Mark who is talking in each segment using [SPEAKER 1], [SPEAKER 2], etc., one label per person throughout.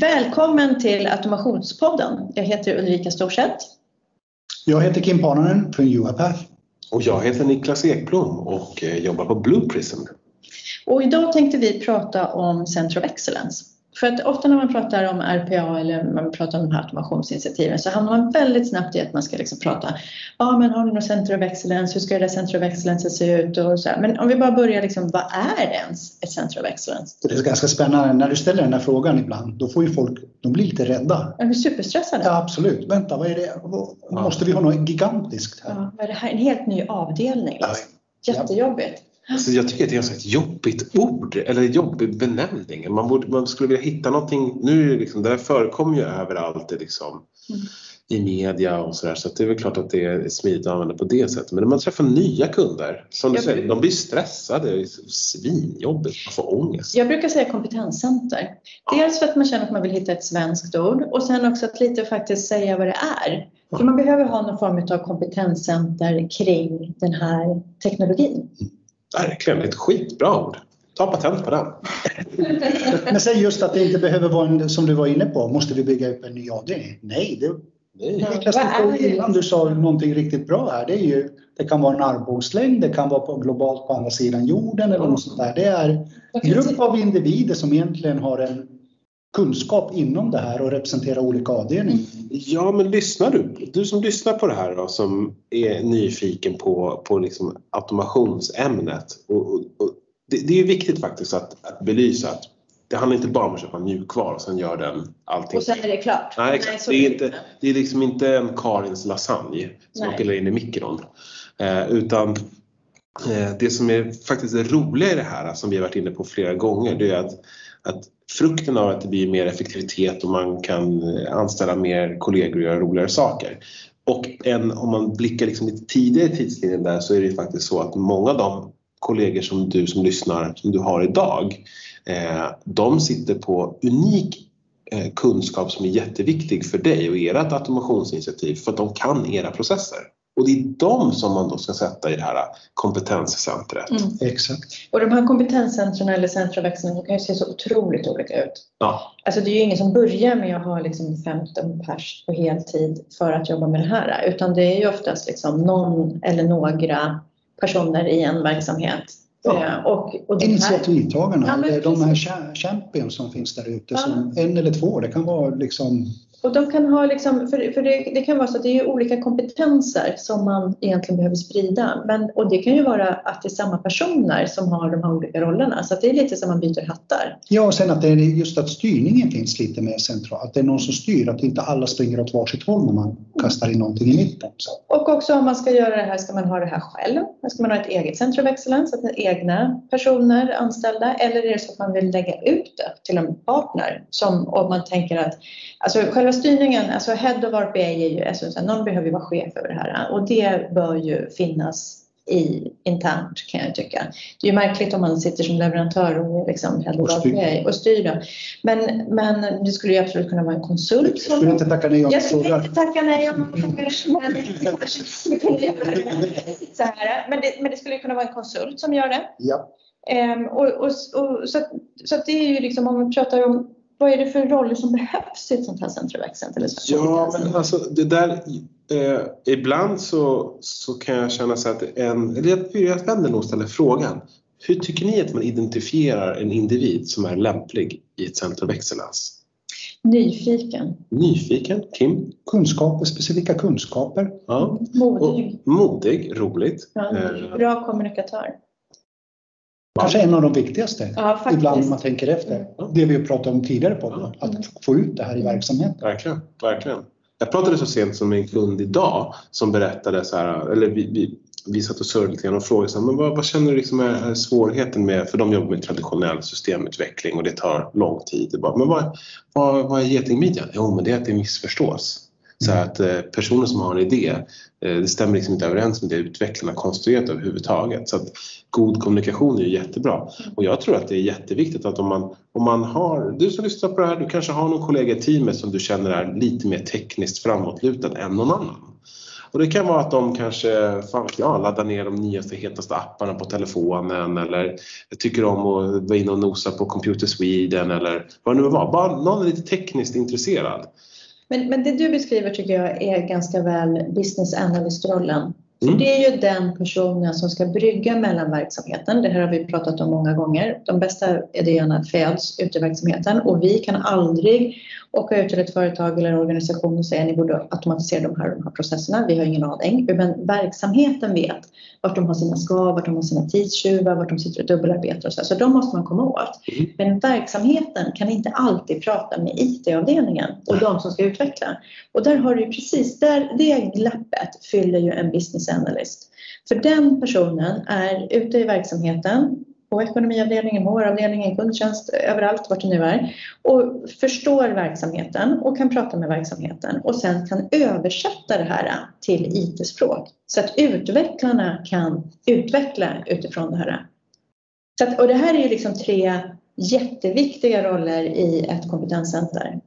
[SPEAKER 1] Välkommen till Automationspodden. Jag heter Ulrika Storseth.
[SPEAKER 2] Jag heter Kim Pananen från UiPath.
[SPEAKER 3] Och jag heter Niklas Ekblom och eh, jobbar på Blue Prism.
[SPEAKER 1] Och idag tänkte vi prata om Center of Excellence. För att ofta när man pratar om RPA eller man pratar om de här automationsinitiativen så hamnar man väldigt snabbt i att man ska liksom prata, ja men har ni något Center of Excellence, hur ska det där Center of Excellence se ut och så här. Men om vi bara börjar liksom, vad är det ens ett Center of Excellence?
[SPEAKER 2] Det är ganska spännande när du ställer den här frågan ibland, då får ju folk, de blir lite rädda.
[SPEAKER 1] Är vi superstressade?
[SPEAKER 2] Ja absolut, vänta vad är det, måste vi ha något gigantiskt här?
[SPEAKER 1] Ja, är det här? En helt ny avdelning liksom. Jättejobbigt.
[SPEAKER 3] Alltså jag tycker att det är ett jobbigt ord eller jobbig benämning. Man, borde, man skulle vilja hitta någonting. Nu liksom, det här förekommer ju överallt liksom, mm. i media och sådär så det är väl klart att det är smidigt att använda på det sättet. Men när man träffar nya kunder, som du säger, de blir stressade, det är svinjobbigt, man får ångest.
[SPEAKER 1] Jag brukar säga kompetenscenter. Dels för att man känner att man vill hitta ett svenskt ord och sen också att lite faktiskt säga vad det är. För man behöver ha någon form av kompetenscenter kring den här teknologin. Mm.
[SPEAKER 3] Verkligen, ett skitbra ord. Ta patent på den.
[SPEAKER 2] Men säg just att det inte behöver vara en, som du var inne på, måste vi bygga upp en ny avdelning? Nej, det, Nej. Niklas, innan du sa någonting riktigt bra här, det är ju, det kan vara en armbågslängd, det kan vara på, globalt på andra sidan jorden eller något sånt där. Det är en grupp av individer som egentligen har en kunskap inom det här och representera olika avdelningar.
[SPEAKER 3] Ja, men lyssnar du? Du som lyssnar på det här då, som är nyfiken på, på liksom automationsämnet. Och, och, och det, det, är viktigt faktiskt att, att belysa att det handlar inte bara om att köpa mjukvara och sen gör den allting.
[SPEAKER 1] Och sen är det klart.
[SPEAKER 3] Nej, exakt. Nej, det, är inte, det är liksom inte en Karins lasagne som man pillar in i mikron. Eh, utan eh, det som är faktiskt det roliga i det här som vi har varit inne på flera gånger det är att, att frukten av att det blir mer effektivitet och man kan eh, anställa mer kollegor och göra roligare saker. Och en, om man blickar liksom lite tidigare i tidslinjen där så är det faktiskt så att många av de kollegor som du som lyssnar, som du har idag, eh, de sitter på unik eh, kunskap som är jätteviktig för dig och ert automationsinitiativ för att de kan era processer. Och det är de som man då ska sätta i det här kompetenscentret. Mm.
[SPEAKER 2] Exakt.
[SPEAKER 1] Och de här kompetenscentren eller centra kan ju se så otroligt olika ut.
[SPEAKER 3] Ja.
[SPEAKER 1] Alltså det är ju ingen som börjar med att ha liksom 15 pers på heltid för att jobba med det här utan det är ju oftast liksom någon eller några personer i en verksamhet
[SPEAKER 2] Ja. Eh, och, och Initiativtagarna, ja, de här champions som finns där ute, ja. en eller två, det kan vara liksom
[SPEAKER 1] och de kan ha liksom, för, för det, det, kan vara så att det är olika kompetenser som man egentligen behöver sprida. Men, och det kan ju vara att det är samma personer som har de här olika rollerna. Så det är lite som man byter hattar.
[SPEAKER 2] Ja, och sen att det är just att styrningen finns lite mer centralt. Att det är någon som styr, att inte alla springer åt varsitt håll när man kastar in någonting i mitten.
[SPEAKER 1] Och också om man ska göra det här, ska man ha det här själv? Ska man ha ett eget Center of Excellence, att egna personer anställda? Eller är det så att man vill lägga ut det till en partner? Som om man tänker att alltså själva själva styrningen, alltså Head of RPA är ju, alltså, någon behöver ju vara chef över det här och det bör ju finnas i internt kan jag tycka. Det är ju märkligt om man sitter som leverantör och är liksom head of RPA och styr det. Men, men det skulle ju absolut kunna vara en konsult.
[SPEAKER 2] Jag skulle inte tacka nej om
[SPEAKER 1] Jag skulle inte tacka nej om någon så här. Men det, men det skulle kunna vara en konsult som gör det.
[SPEAKER 2] Ja.
[SPEAKER 1] Um, och, och, och, så, så det är ju liksom om vi pratar om vad är det för roller som behövs i ett sånt här Center of Excellence?
[SPEAKER 3] Ja, men alltså det där, eh, ibland så, så kan jag känna så att en, eller jag, vänder nog och ställer frågan. Hur tycker ni att man identifierar en individ som är lämplig i ett Center of Excellence?
[SPEAKER 1] Nyfiken.
[SPEAKER 3] Nyfiken, Kim?
[SPEAKER 2] Kunskaper, specifika kunskaper.
[SPEAKER 3] Ja.
[SPEAKER 1] Modig.
[SPEAKER 3] Och, modig, roligt.
[SPEAKER 1] Ja, eh, bra kommunikatör.
[SPEAKER 2] Kanske en av de viktigaste, ja, ibland när man tänker efter. Det vi pratade om tidigare på, att få ut det här i verksamheten.
[SPEAKER 3] Verkligen, verkligen. Jag pratade så sent som med en kund idag som berättade så här, eller vi, vi, vi satt och surrade lite grann och frågade så här, men vad, vad känner du liksom är svårigheten med, för de jobbar med traditionell systemutveckling och det tar lång tid. Bara, men vad, vad, vad är getingmidjan? Jo, men det är att det missförstås. Så att eh, personer som har en idé, eh, det stämmer liksom inte överens med det utvecklarna konstruerat överhuvudtaget. Så att god kommunikation är ju jättebra. Och jag tror att det är jätteviktigt att om man, om man har, du som lyssnar på det här, du kanske har någon kollega i teamet som du känner är lite mer tekniskt framåtlutad än någon annan. Och det kan vara att de kanske fan, ja, laddar ner de nyaste hetaste apparna på telefonen eller tycker om att vara inne och nosa på Computer Sweden eller vad det nu var. Bara någon är lite tekniskt intresserad.
[SPEAKER 1] Men, men det du beskriver tycker jag är ganska väl business analyst-rollen. För mm. det är ju den personen som ska brygga mellan verksamheten. Det här har vi pratat om många gånger. De bästa idéerna föds ute i verksamheten och vi kan aldrig åka ut till ett företag eller en organisation och säga att ni borde automatisera de här, de här processerna. Vi har ingen aning. Men verksamheten vet vart de har sina skav, vart de har sina tidstjuvar, vart de sitter och dubbelarbetar och så. Så de måste man komma åt. Mm. Men verksamheten kan inte alltid prata med IT-avdelningen och de som ska utveckla. Och där har du precis, där, det glappet fyller ju en business analyst. För den personen är ute i verksamheten på ekonomiavdelningen, HR-avdelningen, kundtjänst, överallt vart det nu är och förstår verksamheten och kan prata med verksamheten och sen kan översätta det här till IT-språk så att utvecklarna kan utveckla utifrån det här. Så att, och det här är ju liksom tre jätteviktiga roller i ett kompetenscenter.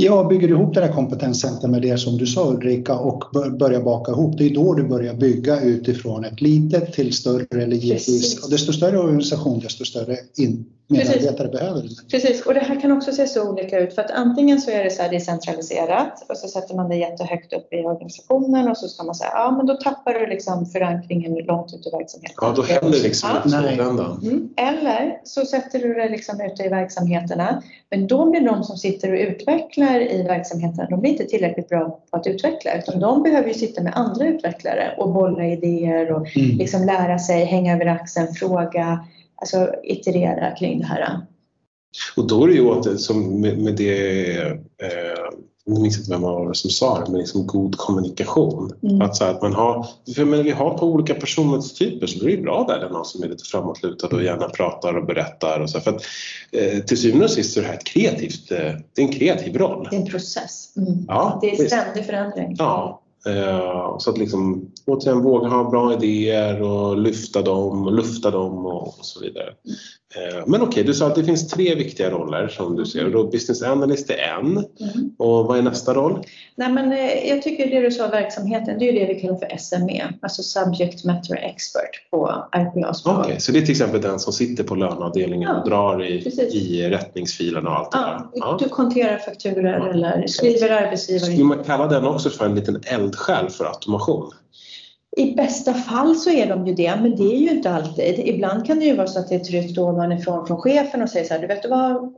[SPEAKER 2] Ja, bygger du ihop det här kompetenscentret med det som du sa Ulrika och börjar baka ihop, det är då du börjar bygga utifrån ett litet till större eller givetvis, och desto större organisation desto större in, medarbetare Precis. behöver.
[SPEAKER 1] Precis, och det här kan också se så olika ut för att antingen så är det så här decentraliserat och så sätter man det jättehögt upp i organisationen och så ska man säga ja men då tappar du liksom förankringen långt ut i verksamheten.
[SPEAKER 3] Ja, då händer liksom
[SPEAKER 1] ja. inte mm. Eller så sätter du det liksom ute i verksamheterna men då blir de som sitter och utvecklar i verksamheten, de blir inte tillräckligt bra på att utveckla utan de behöver ju sitta med andra utvecklare och bolla idéer och mm. liksom lära sig, hänga över axeln, fråga alltså iterera kring det här.
[SPEAKER 3] Och då är det ju åter som med, med det, eh, jag minns inte vem var som sa det, men liksom god kommunikation. Mm. Att, så att man har, för men vi har på olika personlighetstyper så det är bra där, där någon som är lite framåtlutad och gärna pratar och berättar. Och så. För att, eh, till syvende och sist så är det här ett kreativt, eh, det är en kreativ roll.
[SPEAKER 1] Det är en process. Mm. Ja, det är ständig förändring.
[SPEAKER 3] Ja, Eh, så att liksom återigen våga ha bra idéer och lyfta dem och lufta dem och, så vidare. Eh, men okej, okay, du sa att det finns tre viktiga roller som du ser och då business analyst är en. Mm. Och vad är nästa roll?
[SPEAKER 1] Nej, men, eh, jag tycker det du sa, verksamheten, det är det vi kallar för SME, alltså Subject Matter Expert på RPA-språk.
[SPEAKER 3] Okej, okay, så det är till exempel den som sitter på löneavdelningen ja, och drar i, i rättningsfilerna och allt det
[SPEAKER 1] ja, där? Ja, du konterar fakturor ja. eller skriver arbetsgivare.
[SPEAKER 3] Skulle man kalla den också för en liten eldsjäl för automation?
[SPEAKER 1] I bästa fall så är de ju det, men det är ju inte alltid. Ibland kan det ju vara så att det är ett tryck ovanifrån från chefen och säger så här, du vet du vad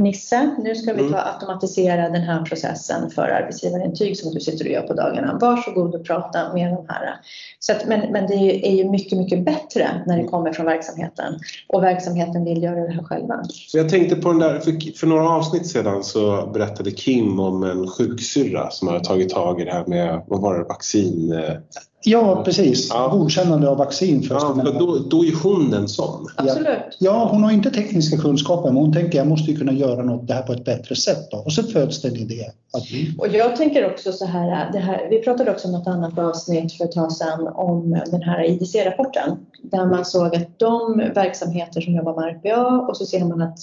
[SPEAKER 1] Nisse, nu ska vi mm. ta automatisera den här processen för arbetsgivarintyg som du sitter och gör på dagarna. Varsågod och prata med de här. Så att, men, men det är ju mycket, mycket bättre när det kommer från verksamheten och verksamheten vill göra det här själva.
[SPEAKER 3] Jag tänkte på den där, för, för några avsnitt sedan så berättade Kim om en sjuksyrra som har tagit tag i det här med, vad var det, vaccin eh,
[SPEAKER 2] Ja, precis. Ja. Godkännande av vaccin.
[SPEAKER 3] Först ja, för då, då är hon en sån.
[SPEAKER 1] Absolut.
[SPEAKER 2] Ja, hon har inte tekniska kunskaper men hon tänker jag måste ju kunna göra något det här på ett bättre sätt. Då. Och så föds det en idé. Att...
[SPEAKER 1] Och jag tänker också så här, det här, vi pratade också om något annat avsnitt för ett tag sedan om den här IDC-rapporten. Där man såg att de verksamheter som jobbar med RPA och så ser man att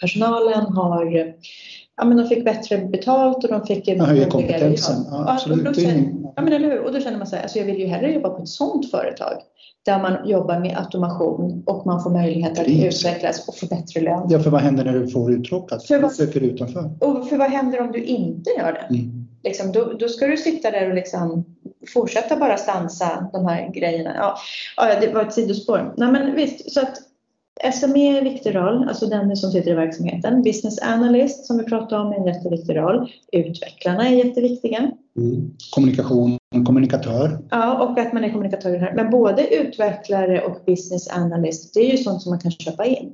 [SPEAKER 1] personalen har ja, men de fick bättre betalt och de fick
[SPEAKER 2] en högre kompetensen. Ja, absolut.
[SPEAKER 1] Och, känner, ja, men eller hur? och då känner man så här, alltså jag vill ju hellre jobba på ett sådant företag där man jobbar med automation och man får möjlighet att utvecklas och få bättre lön.
[SPEAKER 2] Ja, för vad händer när du får uttråkat? För vad, söker utanför.
[SPEAKER 1] Och för vad händer om du inte gör det? Mm. Liksom, då, då, ska du sitta där och liksom fortsätta bara stansa de här grejerna. Ja, ja det var ett sidospår. Nej, men visst, så att SME är en viktig roll, alltså den som sitter i verksamheten. Business analyst som vi pratade om är en jätteviktig roll. Utvecklarna är jätteviktiga.
[SPEAKER 2] Mm. Kommunikation, kommunikatör.
[SPEAKER 1] Ja, och att man är kommunikatör här. Men både utvecklare och business analyst, det är ju sånt som man kan köpa in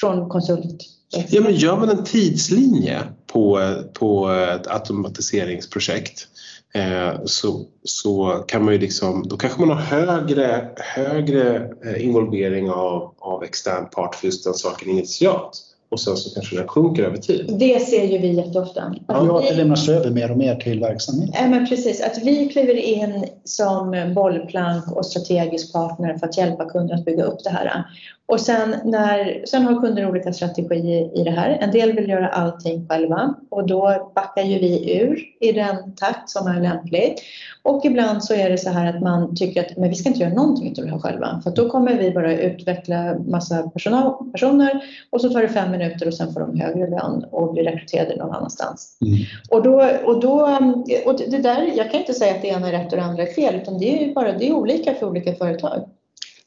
[SPEAKER 1] från konsult.
[SPEAKER 3] Ja, men gör man en tidslinje på, på ett automatiseringsprojekt eh, så, så kan man ju liksom, då kanske man har högre, högre eh, involvering av, av extern part för just den saken initialt och sen så kanske den sjunker över tid.
[SPEAKER 1] Det ser ju vi jätteofta.
[SPEAKER 2] Ja, att det lämnas över mer och mer till verksamheten.
[SPEAKER 1] Ja, men precis. Att vi kliver in som bollplank och strategisk partner för att hjälpa kunden att bygga upp det här. Och sen, när, sen har kunder olika strategier i det här. En del vill göra allting själva och då backar ju vi ur i den takt som är lämpligt. Och ibland så är det så här att man tycker att men vi ska inte göra någonting av det här själva för då kommer vi bara utveckla massa personal, personer och så tar det fem minuter och sen får de högre lön och blir rekryterade någon annanstans. Mm. Och, då, och, då, och det där, jag kan inte säga att det ena är rätt och det andra är fel utan det är bara det är olika för olika företag.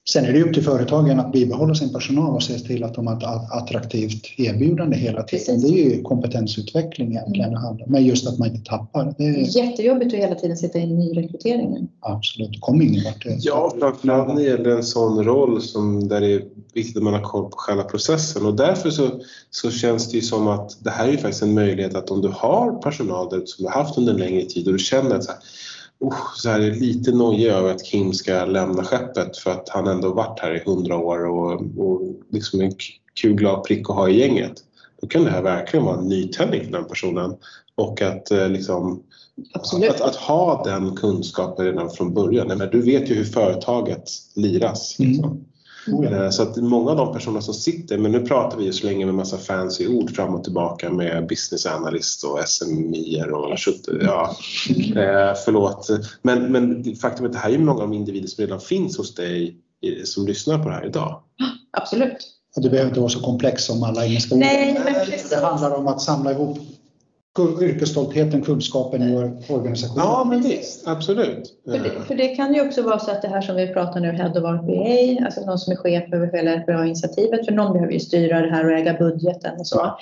[SPEAKER 2] Sen är det upp till företagen att bibehålla sin personal och se till att de har ett attraktivt erbjudande hela tiden. Precis. Det är ju kompetensutveckling egentligen det handlar Men just att man inte tappar. Det är
[SPEAKER 1] jättejobbigt att hela tiden sitta i nyrekryteringen.
[SPEAKER 2] Absolut, det kommer ingen vart.
[SPEAKER 3] Ja, framförallt när det gäller en sån roll som där det är viktigt att man har koll på själva processen och därför så, så känns det ju som att det här är ju faktiskt en möjlighet att om du har personal där som du har haft under en längre tid och du känner att så här, oh, så här, lite nojig över att Kim ska lämna skeppet för att han ändå varit här i hundra år och, och liksom en kul glad prick att ha i gänget. Då kan det här verkligen vara en nytändning för den personen och att eh, liksom att, att, ha den kunskapen redan från början. Men du vet ju hur företaget liras. Liksom. Mm. Mm. Så att många av de personer som sitter, men nu pratar vi ju så länge med massa fancy ord fram och tillbaka med business analyst och SMI och ja, eh, förlåt. Men, men faktum är att det här är många av de individer som redan finns hos dig som lyssnar på det här idag.
[SPEAKER 1] Absolut.
[SPEAKER 2] Och det behöver inte vara så komplext som alla engelska ord.
[SPEAKER 1] Nej, men
[SPEAKER 2] Det handlar om att samla ihop yrkesstoltheten, kunskapen i vår organisation.
[SPEAKER 3] Ja, men visst, absolut.
[SPEAKER 1] För det, för det, kan ju också vara så att det här som vi pratar nu, Head of RPA, alltså någon som är chef över hela RPA-initiativet, för någon behöver ju styra det här och äga budgeten och så.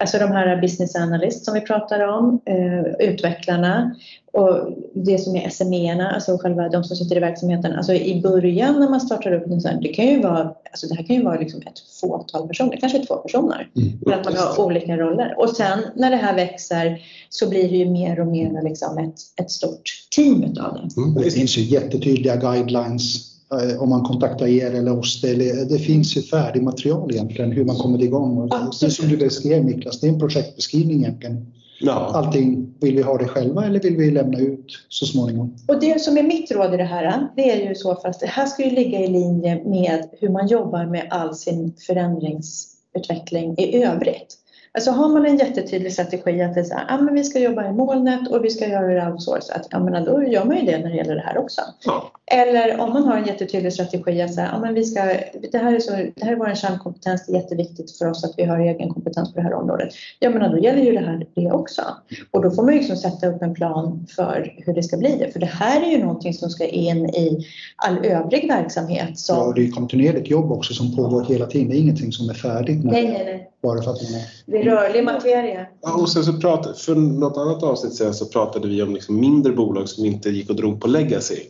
[SPEAKER 1] Alltså de här business analyst som vi pratar om, eh, utvecklarna, och det som är SME-erna, alltså själva de som sitter i verksamheten, alltså i början när man startar upp en sån det kan ju vara, alltså det här kan ju vara liksom ett fåtal personer, kanske två personer, mm. för att man har olika roller. Och sen när det här växer så blir det ju mer och mer liksom ett, ett stort team utav det.
[SPEAKER 2] Mm. Det finns ju jättetydliga guidelines eh, om man kontaktar er eller oss. Det, det finns ju färdigmaterial egentligen hur man kommer igång. Absolut. Det som du beskrev Niklas, det är en projektbeskrivning egentligen Ja. Allting, vill vi ha det själva eller vill vi lämna ut så småningom?
[SPEAKER 1] Och det som är mitt råd i det här, det är ju så fast det här ska ju ligga i linje med hur man jobbar med all sin förändringsutveckling i övrigt. Alltså har man en jättetydlig strategi att det är så här, ah, men vi ska jobba i molnet och vi ska göra det outsourcat, ja, men då gör man ju det när det gäller det här också. Ja. Eller om man har en jättetydlig strategi att säga, ah, men vi ska, det, här är så, det här är vår kärnkompetens, det är jätteviktigt för oss att vi har egen kompetens på det här området. Ja, men då gäller ju det här det också. Och då får man ju liksom sätta upp en plan för hur det ska bli det. För det här är ju någonting som ska in i all övrig verksamhet. Som...
[SPEAKER 2] Ja, och det är kontinuerligt jobb också som pågår hela tiden. Det är ingenting som är färdigt.
[SPEAKER 1] Nej, nej, nej.
[SPEAKER 2] Bara för att man
[SPEAKER 1] är... Det är rörlig materia.
[SPEAKER 3] Ja, och sen så pratade, för något annat avsnitt sen så pratade vi om liksom mindre bolag som inte gick och drog på legacy.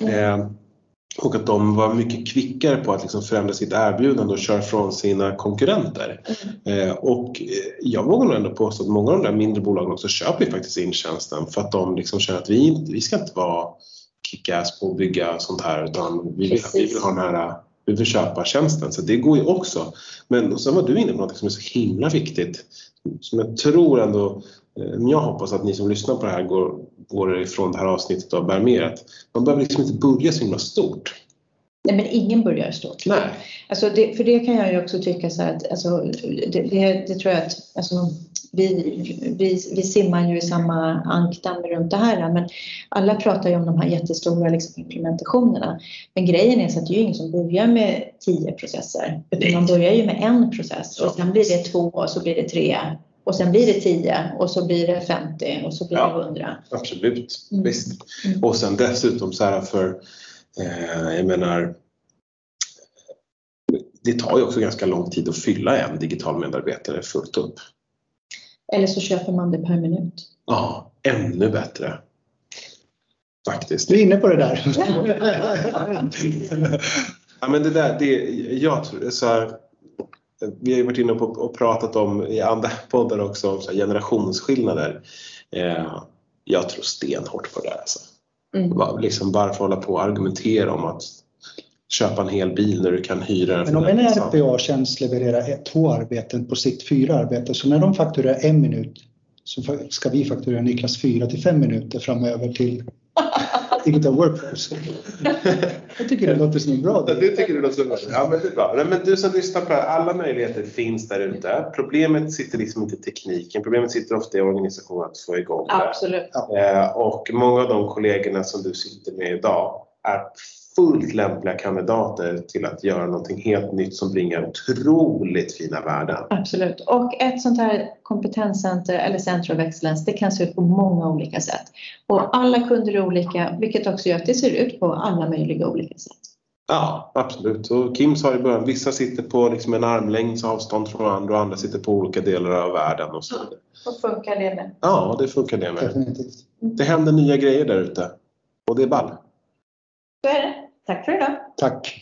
[SPEAKER 3] Mm. Eh, och att de var mycket kvickare på att liksom förändra sitt erbjudande och köra från sina konkurrenter. Mm. Eh, och eh, jag vågar nog ändå påstå att många av de där mindre bolagen också köper faktiskt in tjänsten för att de liksom känner att vi, vi ska inte vara kickass på att bygga sånt här utan vi vill, vi vill ha den här vi vill köpa tjänsten. Så det går ju också. Men sen var du inne på något som är så himla viktigt. Som jag tror ändå, eh, jag hoppas att ni som lyssnar på det här går, går ifrån det här avsnittet och bär med att man behöver liksom inte börja så himla stort.
[SPEAKER 1] Nej, men ingen börjar stort.
[SPEAKER 3] Nej.
[SPEAKER 1] Alltså det, för det kan jag ju också tycka så att alltså, det, det, det tror jag att alltså, vi, vi, vi simmar ju i samma ankdamm runt det här. Men alla pratar ju om de här jättestora liksom, implementationerna. Men grejen är så att det är ju ingen som börjar med tio processer. Utan man börjar ju med en process och sen blir det två och så blir det tre och sen blir det 10 och så blir det 50 och så blir ja, det 100.
[SPEAKER 3] Absolut, mm. visst. Mm. Och sen dessutom så här för, eh, jag menar, det tar ju också ganska lång tid att fylla en digital medarbetare fullt upp.
[SPEAKER 1] Eller så köper man det per minut.
[SPEAKER 3] Ja, ännu bättre. Faktiskt.
[SPEAKER 2] Du är inne på det där.
[SPEAKER 3] ja, men det där, det, jag tror, så här, vi har ju varit inne och pratat om i andra poddar också om så generationsskillnader. Eh, jag tror stenhårt på det. Alltså. Mm. Liksom, varför hålla på och argumentera om att köpa en hel bil när du kan hyra den.
[SPEAKER 2] Men om en RPA-tjänst levererar två arbeten på sikt fyra arbeten, så när de fakturerar en minut så ska vi fakturera Niklas fyra till fem minuter framöver till Digital Workforce. Jag tycker det låter som en bra
[SPEAKER 3] idé. Det tycker du låter bra. Ja, men det är bra. Men du som lyssnar på det här, alla möjligheter finns där ute. Problemet sitter liksom inte i tekniken. Problemet sitter ofta i organisationen att få igång
[SPEAKER 1] det. Absolut.
[SPEAKER 3] Eh, och många av de kollegorna som du sitter med idag är fullt lämpliga kandidater till att göra någonting helt nytt som bringar otroligt fina värden.
[SPEAKER 1] Absolut. Och ett sånt här kompetenscenter eller center of excellence, det kan se ut på många olika sätt. Och alla kunder är olika, vilket också gör att det ser ut på alla möjliga olika sätt.
[SPEAKER 3] Ja, absolut. Och Kim sa i början, vissa sitter på liksom en armlängds avstånd från varandra och andra sitter på olika delar av världen. Och så.
[SPEAKER 1] Och funkar det med?
[SPEAKER 3] Ja, det funkar det med. Det händer nya grejer där ute och det är ball.
[SPEAKER 1] Så är det. Tack för idag.
[SPEAKER 2] Tack.